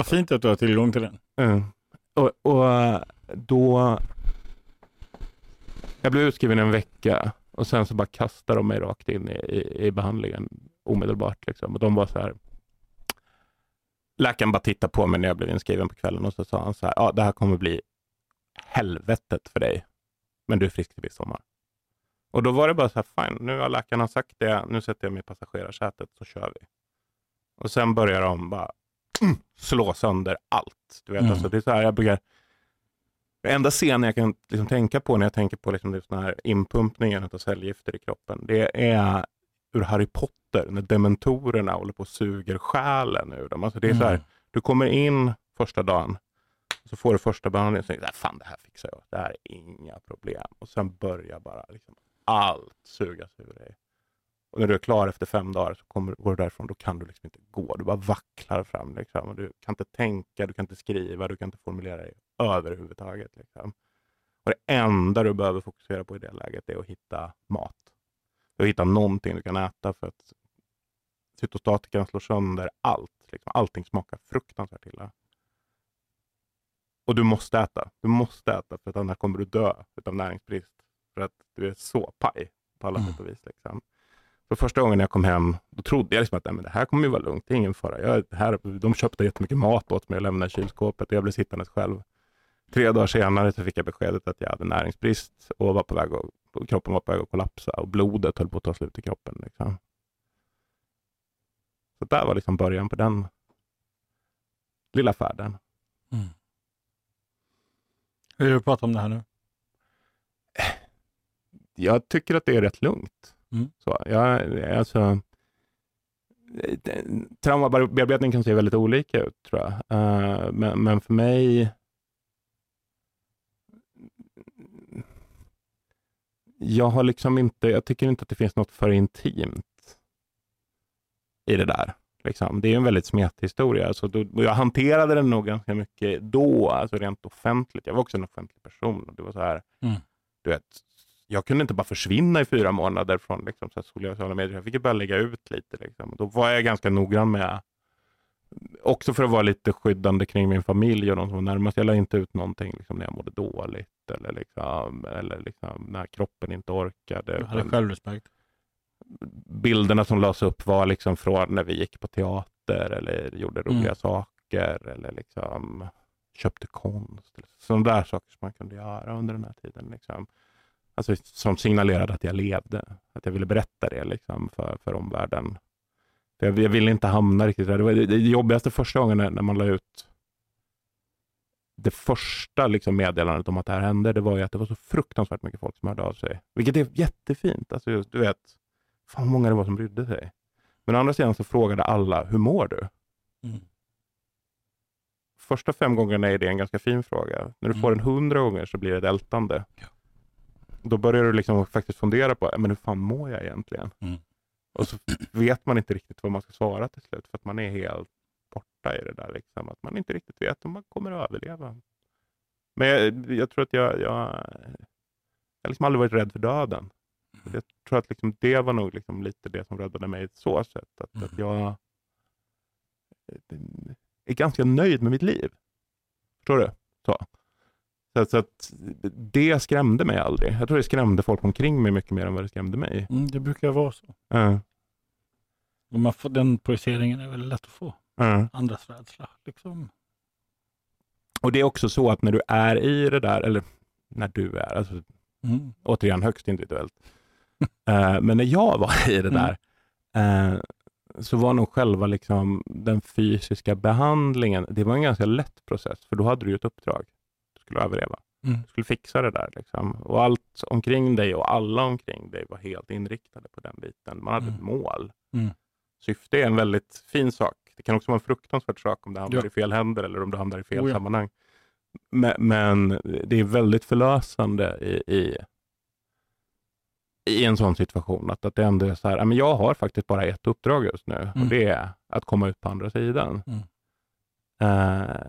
Vad fint att du har tillgång till den. Mm. Och, och då... Jag blev utskriven en vecka och sen så bara kastade de mig rakt in i, i, i behandlingen omedelbart. Liksom. Och de var så här, läkaren bara tittade på mig när jag blev inskriven på kvällen och så sa han så här, ja det här kommer bli helvetet för dig, men du är frisk till sommar. Och då var det bara så här, fine, nu har läkaren sagt det, nu sätter jag mig i passagerarsätet så kör vi. Och sen börjar de bara slå sönder allt. Du vet, mm. alltså, det är så här, jag brukar, enda scenen jag kan liksom tänka på när jag tänker på liksom den här inpumpningen av cellgifter i kroppen, det är ur Harry Potter när dementorerna håller på och suger själen ur dem. Alltså det är mm. så här, mm. du kommer in första dagen, så får du första behandlingen och tänker fan det här fixar jag. Det här är inga problem. Och sen börjar bara liksom allt sugas ur dig. Och när du är klar efter fem dagar så kommer, går du därifrån, då kan du liksom inte gå. Du bara vacklar fram. Liksom. Du kan inte tänka, du kan inte skriva, du kan inte formulera dig överhuvudtaget. Liksom. Och det enda du behöver fokusera på i det läget är att hitta mat. Du hittar någonting du kan äta för att cytostatikan slår sönder allt. Liksom. Allting smakar fruktansvärt illa. Och du måste äta. Du måste äta för att annars kommer du dö av näringsbrist. För att du är så paj på alla mm. sätt och vis. Liksom. För första gången jag kom hem, då trodde jag liksom att men det här kommer ju vara lugnt, det är ingen fara. Jag, här, de köpte jättemycket mat åt mig och lämnade i kylskåpet och jag blev sittandes själv. Tre dagar senare så fick jag beskedet att jag hade näringsbrist och var på väg att, kroppen var på väg att kollapsa och blodet höll på att ta slut i kroppen. Liksom. Så där var liksom början på den lilla färden. Mm. Hur är det att prata om det här nu? Jag tycker att det är rätt lugnt. Mm. Så, jag, alltså, traumabearbetning kan se väldigt olika ut tror jag. Uh, men, men, för mig jag har liksom inte, jag tycker inte att det finns något för intimt i det där. Liksom. Det är en väldigt smetig historia. Alltså, då, jag hanterade den nog ganska mycket då, alltså rent offentligt. Jag var också en offentlig person. Det var så här, mm. du vet, jag kunde inte bara försvinna i fyra månader från liksom, så sociala medier. Jag fick ju börja lägga ut lite. Liksom. Då var jag ganska noggrann med, också för att vara lite skyddande kring min familj och de som var närmast. Jag la inte ut någonting liksom, när jag mådde dåligt eller, liksom, eller liksom, när kroppen inte orkade. Du hade självrespekt? Bilderna som lades upp var liksom från när vi gick på teater eller gjorde roliga mm. saker eller liksom köpte konst. Sådana där saker som man kunde göra under den här tiden. Liksom. Alltså, som signalerade att jag levde. Att jag ville berätta det liksom, för, för omvärlden. För jag, jag ville inte hamna riktigt där. Det var det, det jobbigaste första gången när, när man la ut det första liksom meddelandet om att det här hände, det var ju att det var så fruktansvärt mycket folk som hörde av sig. Vilket är jättefint. Alltså just, du vet, fan hur många det var som brydde sig. Men å andra sidan så frågade alla, hur mår du? Mm. Första fem gångerna är det en ganska fin fråga. När du får Mm. den hundra gånger så blir det ett ältande. Ja. Då börjar du liksom faktiskt fundera på, men hur fan mår jag egentligen? Mm. Och så vet man inte riktigt vad man ska svara till slut, för att man är helt borta i det där. Liksom. Att man inte riktigt vet om man kommer att överleva. Men jag, jag tror att jag, jag, jag har liksom aldrig varit rädd för döden. Mm. Jag tror att liksom det var nog liksom lite det som räddade mig så sätt. Att, Mm. att jag eh, är ganska nöjd med mitt liv. Förstår du? Så. Så, så att det skrämde mig aldrig. Jag tror det skrämde folk omkring mig mycket mer än vad det skrämde mig. Mm, det brukar vara så. Uh, Och man får, den projiceringen är väldigt lätt att få. uh. Andras rädsla. Liksom. Och det är också så att när du är i det där, eller när du är, alltså, Mm. återigen högst individuellt. Eh, men när jag var i det där, eh, så var nog själva liksom, den fysiska behandlingen, det var en ganska lätt process, för då hade du ju ett uppdrag. Skulle överleva. Mm. Du skulle fixa det där. Liksom. Och allt omkring dig och alla omkring dig var helt inriktade på den biten. Man hade Mm. ett mål. Mm. Syfte är en väldigt fin sak. Det kan också vara en fruktansvärd sak om det hamnar Ja. i fel händer eller om du hamnar i fel Oh ja. sammanhang. Men, men det är väldigt förlösande i, i, i en sån situation. Att, att det ändå är så här, "Ja, men jag har faktiskt bara ett uppdrag just nu och Mm. det är att komma ut på andra sidan. Mm. Eh,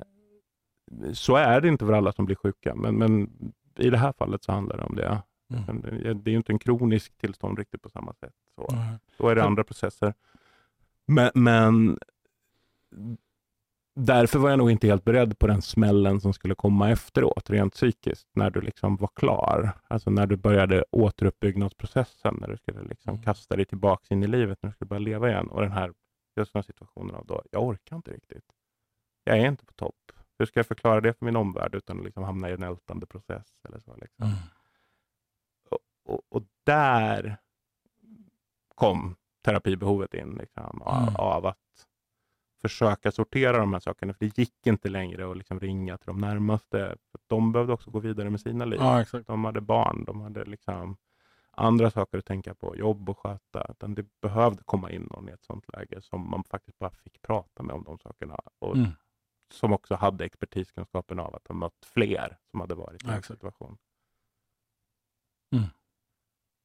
så är det inte för alla som blir sjuka, men, men i det här fallet så handlar det om det. Mm. Det är ju inte en kronisk tillstånd riktigt på samma sätt. Så. Mm. Då är det andra processer. Men, men därför var jag nog inte helt beredd på den smällen som skulle komma efteråt, rent psykiskt, när du liksom var klar. Alltså när du började återuppbyggnadsprocessen, när du skulle liksom Mm. kasta dig tillbaka in i livet, när du skulle börja leva igen. Och den här, just den här situationen av då, jag orkar inte riktigt. Jag är inte på topp. Hur ska jag förklara det för min omvärld utan att liksom hamna i en ältande process? Eller så, liksom. Mm. och, och där kom terapibehovet in liksom, av, Mm. av att försöka sortera de här sakerna. För det gick inte längre att liksom ringa till de närmaste. För de behövde också gå vidare med sina liv. Ja. De hade barn, de hade liksom andra saker att tänka på, jobb och sköta. Utan det behövde komma in någon i ett sånt läge som man faktiskt bara fick prata med om de sakerna. Och Mm. Som också hade expertiskunskapen av att ha mött fler som hade varit i Ja, en situation. Mm.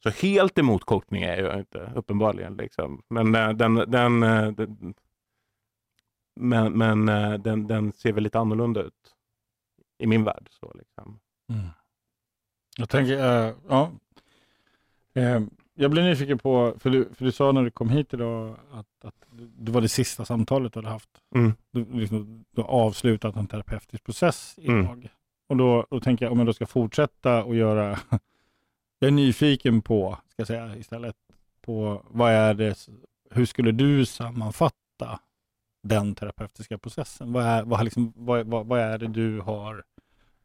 Så helt emot coachning är jag inte, uppenbarligen. Liksom. Men eh, den, den, eh, den, men, men eh, den, den ser väl lite annorlunda ut i min värld. Så, liksom. Mm. Jag tänker, eh, ja. Eh, jag blir nyfiken på, för du, för du sa när du kom hit idag att, att det var det sista samtalet du hade haft. Mm. Du, liksom, du har avslutat en terapeutisk process Mm. idag. Och då, då tänker jag, om jag då ska fortsätta och göra, jag är nyfiken på, ska jag säga istället, på vad är det, hur skulle du sammanfatta den terapeutiska processen? Vad är, vad, liksom, vad, vad, vad är det du har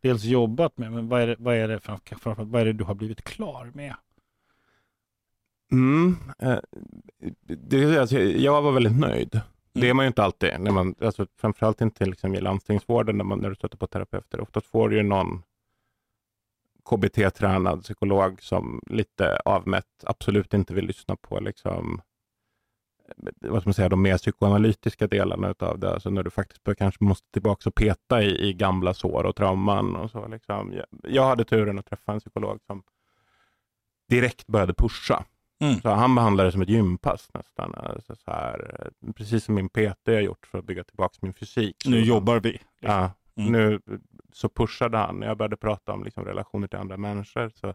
dels jobbat med, men vad är det, vad är det, framför, framförallt, vad är det du har blivit klar med? Mm. Eh, det, alltså, jag var väldigt nöjd. Det är man ju inte alltid. När man, alltså, framförallt inte liksom, i landstingsvården när, man, när du stöter på terapeuter. Oftast får du ju någon KBT-tränad psykolog som lite avmätt absolut inte vill lyssna på liksom, vad ska man säga, de mer psykoanalytiska delarna av det. Alltså när du faktiskt bör, kanske måste tillbaka och peta i, i gamla sår och trauman. Och så, liksom. jag, jag hade turen att träffa en psykolog som direkt började pusha. Mm. Så han behandlade det som ett gympass nästan. Alltså så här, precis som min PT har gjort för att bygga tillbaka min fysik. Så Nu han- jobbar vi. Ja, Mm. nu så pushade han. När jag började prata om liksom relationer till andra människor så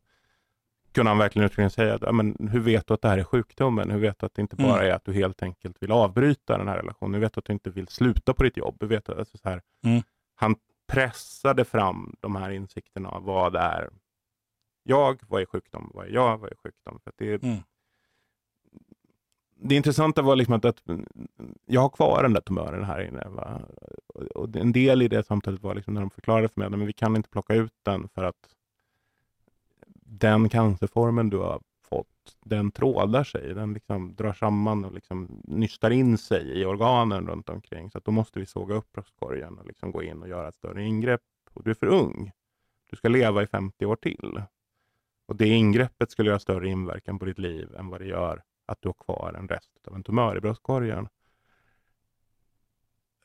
kunde han verkligen uttryckligen säga att, ja, men hur vet du att det här är sjukdomen? Hur vet du att det inte bara Mm. är att du helt enkelt vill avbryta den här relationen? Hur vet du att du inte vill sluta på ditt jobb? Hur vet du, alltså så här, Mm. Han pressade fram de här insikterna av vad är jag, vad är sjukdom, vad är jag, vad är sjukdom? För det, är- Mm det intressanta var liksom att, att jag har kvar den där tumören här inne. Va? Och en del i det samtalet var liksom när de förklarade för mig att vi kan inte plocka ut den för att den cancerformen du har fått den trådar sig. Den liksom drar samman och liksom nystar in sig i organen runt omkring. Så att då måste vi såga upp bröstkorgen och liksom gå in och göra ett större ingrepp. Och du är för ung. Du ska leva i 50 år till. Och det ingreppet skulle göra större inverkan på ditt liv än vad det gör att du har kvar en rest av en tumör i bröstkorgen.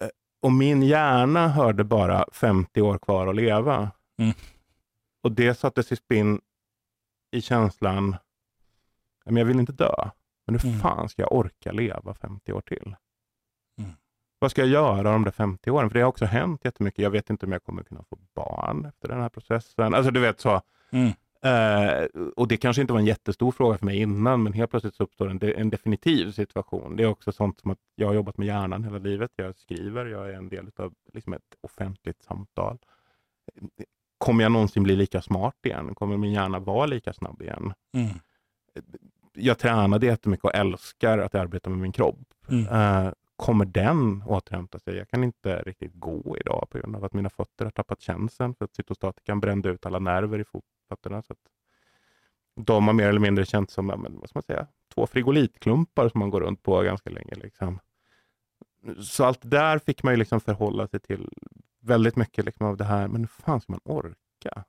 Eh, och min hjärna hörde bara 50 år kvar att leva. Mm. Och det sattes i spinn i känslan, men jag vill inte dö. Men hur Mm. fan ska jag orka leva 50 år till? Mm. Vad ska jag göra de där 50 åren? För det har också hänt jättemycket. Jag vet inte om jag kommer kunna få barn efter den här processen. Alltså du vet så. Mm. Eh, och det kanske inte var en jättestor fråga för mig innan, men helt plötsligt så uppstår en, de, en definitiv situation. Det är också sånt som att jag har jobbat med hjärnan hela livet. Jag skriver, jag är en del av liksom ett offentligt samtal. Kommer jag någonsin bli lika smart igen? Kommer min hjärna vara lika snabb igen? Mm. Jag tränade jättemycket och älskar att arbeta med min kropp. Mm. Eh, kommer den återhämta sig? Jag kan inte riktigt gå idag på grund av att mina fötter har tappat känseln för att cytostatikan brände ut alla nerver i fotfötterna. Så att de har mer eller mindre känts som men, vad ska man säga, två frigolitklumpar som man går runt på ganska länge. Liksom. Så allt där fick man ju liksom förhålla sig till väldigt mycket liksom av det här, men hur fan ska man orka?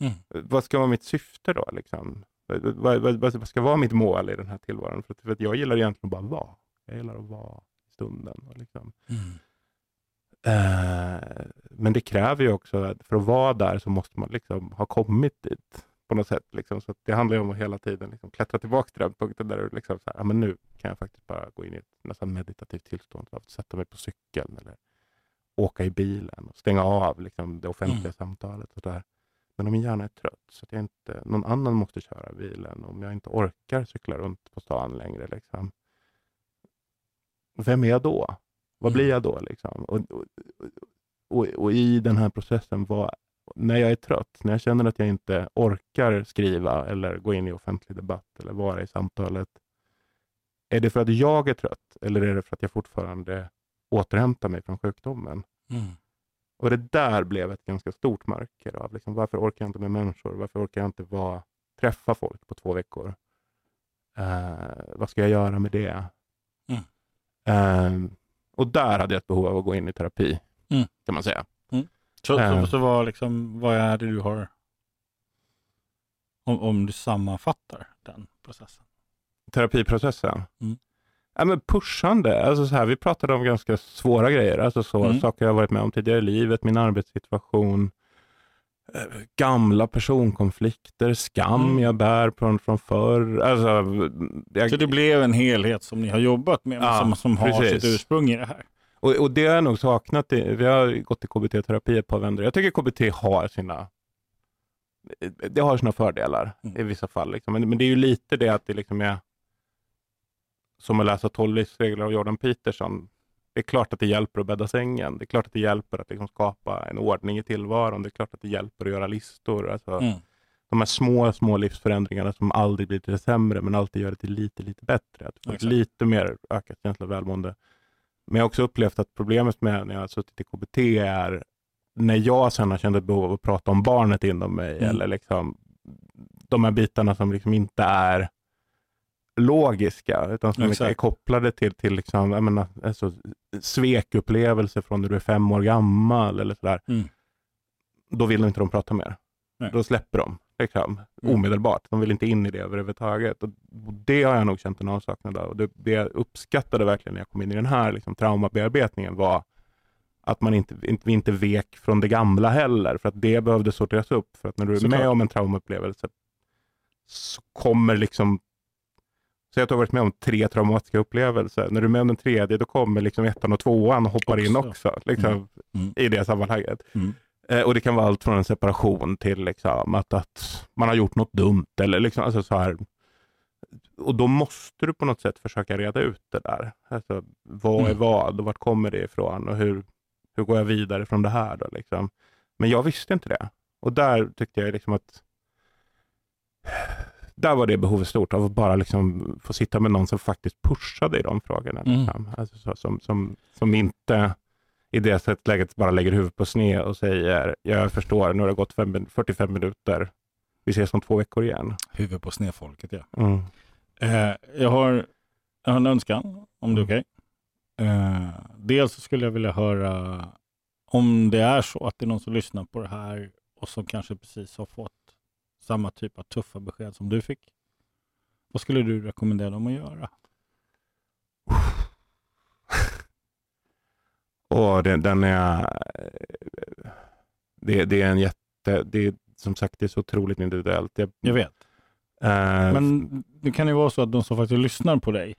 Mm. Vad ska vara mitt syfte då? Liksom? Vad, vad, vad, ska vara mitt mål i den här tillvaron? För att, för att jag gillar egentligen bara att vara. Jag gillar att vara i stunden. Och liksom. Mm. Eh, men det kräver ju också, att för att vara där så måste man liksom ha kommit dit på något sätt. Liksom. Så det handlar om att hela tiden liksom klättra tillbaka till den punkten där du liksom så här, ja, men nu kan jag faktiskt bara gå in i ett nästan meditativt tillstånd. Av att sätta mig på cykeln eller åka i bilen och stänga av liksom, det offentliga Mm. samtalet. Och där. Men om min hjärna är trött så att jag inte, någon annan måste köra bilen, om jag inte orkar cykla runt på stan längre, liksom, vem är jag då? Vad Mm. blir jag då? Liksom? Och, och, och, och i den här processen, vad, när jag är trött, när jag känner att jag inte orkar skriva eller gå in i offentlig debatt eller vara i samtalet, är det för att jag är trött eller är det för att jag fortfarande återhämtar mig från sjukdomen? Mm. Och det där blev ett ganska stort mörker av liksom, varför orkar jag inte med människor? Varför orkar jag inte vara, träffa folk på två veckor? Eh, vad ska jag göra med det? Mm. Eh, och där hade jag ett behov av att gå in i terapi, Mm. kan man säga. Så, Eh. så, så vad, liksom, vad är det du har, om, om du sammanfattar den processen? Terapiprocessen. Mm. Ja, men pushande. Alltså så här, vi pratade om ganska svåra grejer. Alltså så, Mm. Saker jag varit med om tidigare i livet, min arbetssituation, gamla personkonflikter, skam Mm. jag bär från, från förr. Alltså, jag, Så det blev en helhet som ni har jobbat med, Ja, som, som har precis. sitt ursprung i det här. och, och det har jag nog saknat. I, vi har gått i KBT-terapi ett par vändor. Jag tycker KBT har sina det har sina fördelar Mm. i vissa fall. Liksom. Men, men det är ju lite det att det liksom är som att läsa 12 livsregler av Jordan Peterson. Det är klart att det hjälper att bädda sängen. Det är klart att det hjälper att liksom skapa en ordning i tillvaron. Det är klart att det hjälper att göra listor. Alltså, Mm. De här små, små livsförändringarna som aldrig blir till det sämre, men alltid gör det till lite, lite bättre. Att få Exakt. lite mer ökat känsla av välmående. Men jag har också upplevt att problemet med när jag har suttit i KBT är när jag sen har känt ett behov av att prata om barnet inom mig, Mm. eller liksom de här bitarna som liksom inte är logiska, utan som Exakt. är kopplade till, till liksom, jag menar, alltså, svekupplevelser från när du är fem år gammal eller sådär. Mm. Då vill inte de prata mer. Nej. Då släpper de liksom, Mm. omedelbart. De vill inte in i det överhuvudtaget. Och det har jag nog känt en avsaknad av. Det, det jag uppskattade verkligen när jag kom in i den här liksom, traumabearbetningen var att man inte, inte, inte vek från det gamla heller. För att det behövde sorteras upp. För att när du är Såklart. med om en traumaupplevelse så kommer liksom så att du har varit med om tre traumatiska upplevelser. När du är med om den tredje, då kommer liksom ettan och tvåan och hoppar in Också. också. Liksom, Mm. Mm. I det sammanhanget. Mm. Eh, och det kan vara allt från en separation till liksom, att, att man har gjort något dumt. Eller liksom, alltså så här. Och då måste du på något sätt försöka reda ut det där. Alltså, vad är Mm. vad och vart kommer det ifrån och hur, hur går jag vidare från det här? Då, liksom. Men jag visste inte det. Och där tyckte jag liksom att där var det behovet stort av att bara liksom få sitta med någon som faktiskt pushade i de frågorna. Mm. Liksom. Alltså så, som, som, som inte i det sätt läget bara lägger huvudet på sned och säger jag förstår, nu har det gått fem, 45 minuter. Vi ses om två veckor igen. Huvud på snedfolket, ja. Mm. Eh, jag, har, jag har en önskan, om det är okej. Eh, dels skulle jag vilja höra om det är så att det är någon som lyssnar på det här och som kanske precis har fått samma typ av tuffa besked som du fick. Vad skulle du rekommendera dem att göra? Och det, den är... Det, det är en jätte... Det är, som sagt, det är så otroligt individuellt. Jag, Jag vet. eh, Men det kan ju vara så att de som faktiskt lyssnar på dig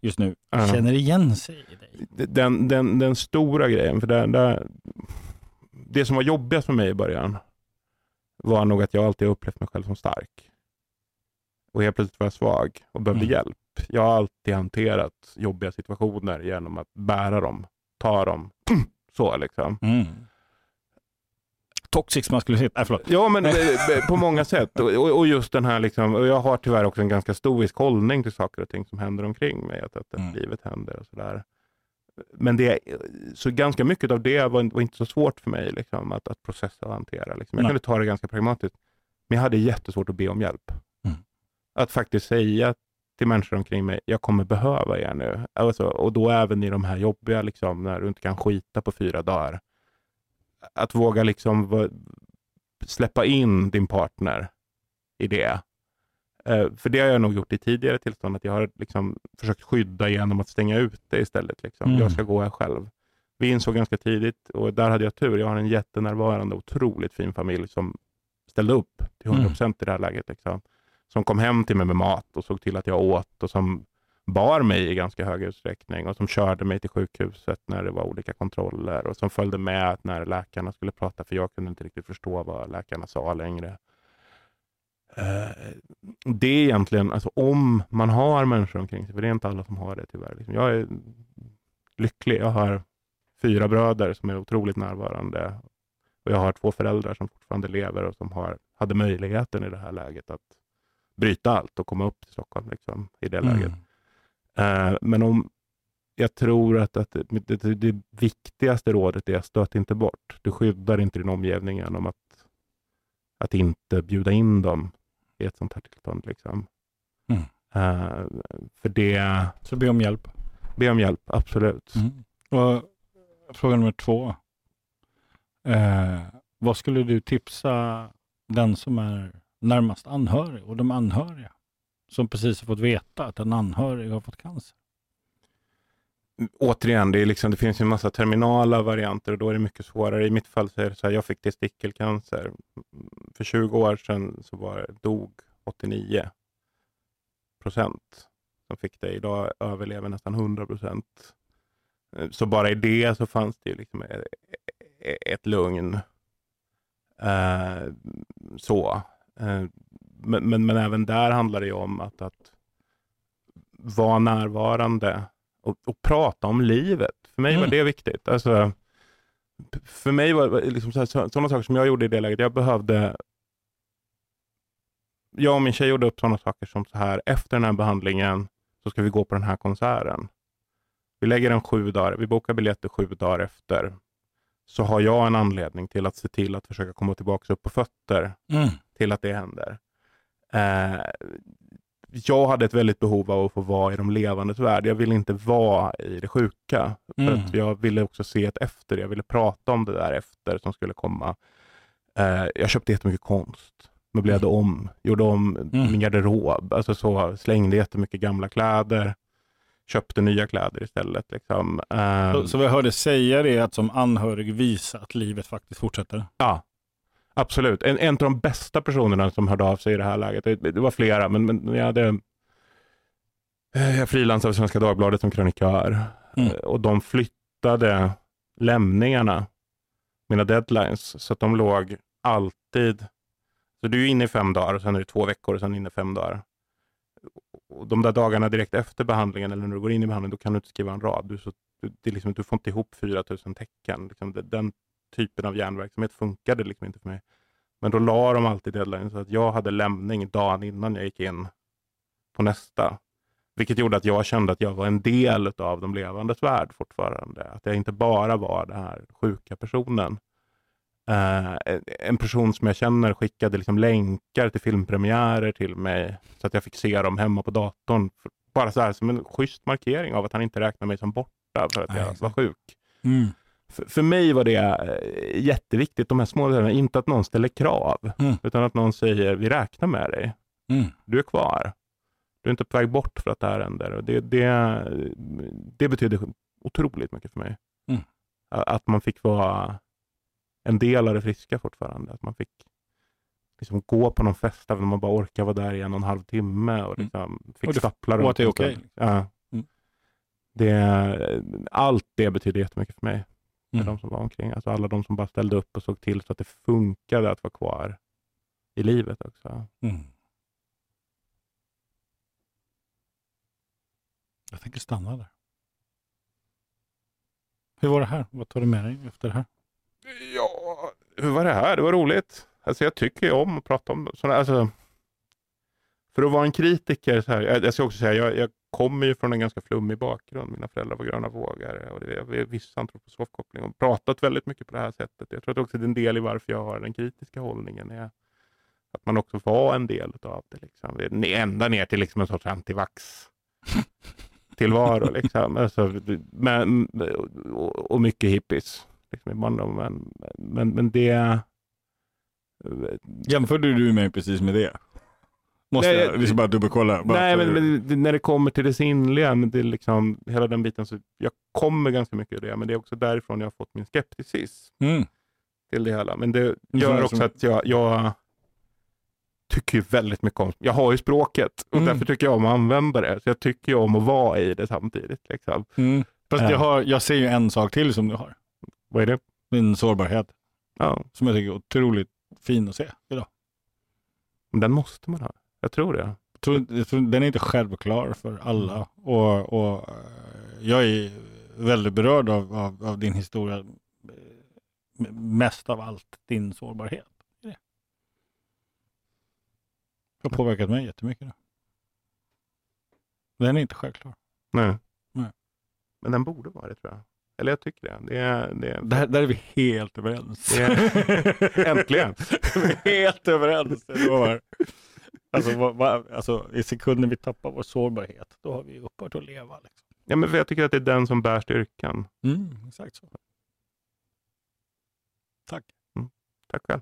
just nu Ja. känner igen sig i dig. den, den, den stora grejen, för det, det, det som var jobbigast för mig i början var nog att jag alltid upplevt mig själv som stark. Och helt plötsligt var jag svag och behövde Mm. hjälp. Jag har alltid hanterat jobbiga situationer genom att bära dem, ta dem, så liksom. Mm. Toxic maskulinitet. Nej, förlåt. Ja, men eh, eh, på många sätt. Och, och- och just den här, liksom, och jag har tyvärr också en ganska stoisk hållning till saker och ting som händer omkring mig. Att, att Mm. livet händer och sådär. Men det, så ganska mycket av det var, var inte så svårt för mig liksom, att, att processa och hantera. Liksom. Jag Nej. kunde ta det ganska pragmatiskt. Men jag hade jättesvårt att be om hjälp. Mm. Att faktiskt säga till människor omkring mig, jag kommer behöva er nu. Alltså, och då även i de här jobbiga, liksom, när du inte kan skita på fyra dagar. Att våga liksom släppa in din partner i det. Eh, för det har jag nog gjort i tidigare tillstånd, att jag har liksom försökt skydda genom att stänga ut det istället. Liksom. Mm. Jag ska gå här själv. Vi insåg ganska tidigt, och där hade jag tur, jag har en jättenärvarande, otroligt fin familj som ställde upp till 100% i det här läget. Liksom. Som kom hem till mig med mat och såg till att jag åt och som bar mig i ganska hög utsträckning och som körde mig till sjukhuset när det var olika kontroller och som följde med när läkarna skulle prata för jag kunde inte riktigt förstå vad läkarna sa längre. Eh, Det är egentligen, alltså om man har människor omkring sig, för det är inte alla som har det tyvärr. Liksom. Jag är lycklig. Jag har fyra bröder som är otroligt närvarande och jag har två föräldrar som fortfarande lever och som har, hade möjligheten i det här läget att bryta allt och komma upp till Stockholm liksom, i det läget. Mm. Eh, men om jag tror att, att det, det, det viktigaste rådet är att stöt inte bort. Du skyddar inte din omgivning genom att, att inte bjuda in dem i ett sånt här tillstånd. Liksom. Mm. Eh, för det, Så be om hjälp. be om hjälp, absolut. Mm. Och fråga nummer två. Eh, vad skulle du tipsa den som är närmast anhörig och de anhöriga som precis har fått veta att en anhörig har fått cancer? Återigen, det, är liksom, det finns ju en massa terminala varianter och då är det mycket svårare. I mitt fall så är det så här, jag fick testikelcancer. För 20 år sedan så var, dog 89 procent som fick det. Idag överlever nästan 100 procent. Eh, så bara i det så fanns det ju liksom eh, eh, ett lugn. Eh, så. Eh, men, men, men även där handlar det ju om att, att vara närvarande och, och prata om livet. För mig var Mm. det viktigt. Alltså, för mig var var liksom så här, så, sådana saker som jag gjorde i det läget, jag behövde jag och min tjej gjorde upp sådana saker som så här, efter den här behandlingen så ska vi gå på den här konserten. Vi lägger en sju dagar, vi bokar biljetter sju dagar efter. Så har jag en anledning till att se till att försöka komma tillbaka upp på fötter Mm. till att det händer. Eh, jag hade ett väldigt behov av att få vara i de levandes värld. Jag ville inte vara i det sjuka. För Mm. att jag ville också se ett efter. Jag ville prata om det där efter som skulle komma. Eh, jag köpte jättemycket konst. Möblerade om, gjorde om Mm. min garderob. Alltså så, slängde jättemycket gamla kläder. Köpte nya kläder istället. Liksom. Eh, Så, så vad jag hörde säga det är att som anhörig visa att livet faktiskt fortsätter. Ja, absolut. En, en av de bästa personerna som hörde av sig i det här läget, det, det var flera, men, men jag hade eh, jag frilansade Svenska Dagbladet som krönikör Mm. Eh, och de flyttade lämningarna, mina deadlines, så att de låg alltid, så du är inne i fem dagar och sen är det två veckor och sen inne fem dagar. Och de där dagarna direkt efter behandlingen eller när du går in i behandlingen, då kan du inte skriva en rad. Du, så, du, det liksom, du får inte ihop 4000 tecken. Liksom, den typen av hjärnverksamhet funkade liksom inte för mig. Men då la de alltid deadline så att jag hade lämning dagen innan jag gick in på nästa. Vilket gjorde att jag kände att jag var en del av de levandes värld fortfarande. Att jag inte bara var den här sjuka personen. Eh, en person som jag känner skickade liksom länkar till filmpremiärer till mig så att jag fick se dem hemma på datorn. Bara så här som en schysst markering av att han inte räknar mig som borta för att Nej, jag var sjuk. Mm. För, för mig var det eh, jätteviktigt, de här små delarna, inte att någon ställer krav, Mm. utan att någon säger vi räknar med dig, Mm. du är kvar. Du är inte på väg bort för att det här händer. Det, det, det betyder otroligt mycket för mig. Mm. Att man fick vara en del av det friska fortfarande. Att man fick liksom gå på någon fest även om man bara orkar vara där i en och en halv timme och Mm. liksom fick Och det- stappla och runt att det är okej. stund. Ja. Mm. Det, allt det betyder jättemycket för mig. Med Mm. de som var omkring. Alltså alla de som bara ställde upp och såg till så att det funkade att vara kvar i livet också. Mm. Jag tänker stanna där. Hur var det här? Vad tar du med dig efter det här? Ja, hur var det här? Det var roligt. Alltså jag tycker ju om att prata om sådana, alltså för att vara en kritiker, så här, jag, jag ska också säga, jag, jag kommer ju från en ganska flummig bakgrund. Mina föräldrar var gröna vågare och det, har viss antroposofkoppling och pratat väldigt mycket på det här sättet. Jag tror att också det är en del i varför jag har den kritiska hållningen är att man också får vara en del av det. Liksom. Är Ända ner till liksom en sorts antivax tillvaro. Liksom. Alltså, men, och, och mycket hippies. Liksom, men, men, men det... Jämförde du mig precis med det? Måste Nej, jag, ska bara dubbelkolla. Bara Nej, men, men när det kommer till det sinnliga, det är liksom, hela den biten, så jag kommer ganska mycket ur det, men det är också därifrån jag har fått min skepticism Mm. till det hela. Men det gör också att jag, jag tycker ju väldigt mycket om, jag har ju språket och Mm. därför tycker jag om att använda det. Så jag tycker ju om att vara i det samtidigt. Liksom. Mm. Fast Ja. jag, har, jag ser ju en sak till som du har. Vad är det? Din sårbarhet. Ja, Som jag tycker är otroligt fin att se idag. men den måste man ha. Jag tror det. Den är inte självklar för alla. Och, och eh, jag är väldigt berörd av, av, av din historia. eh, Mest av allt din sårbarhet. Det har påverkat mig jättemycket. Den är inte självklar. Nej. Nej. Men den borde vara det tror jag. Eller jag tycker det. det, är, det är, Där, där är vi helt överens. Det Äntligen. vi är helt överens. Alltså, vad, vad, alltså, I sekunden vi tappar vår sårbarhet, då har vi upphört att leva. Liksom. Ja, men jag tycker att det är den som bär styrkan. Mm, exakt så. Tack. Tack själv.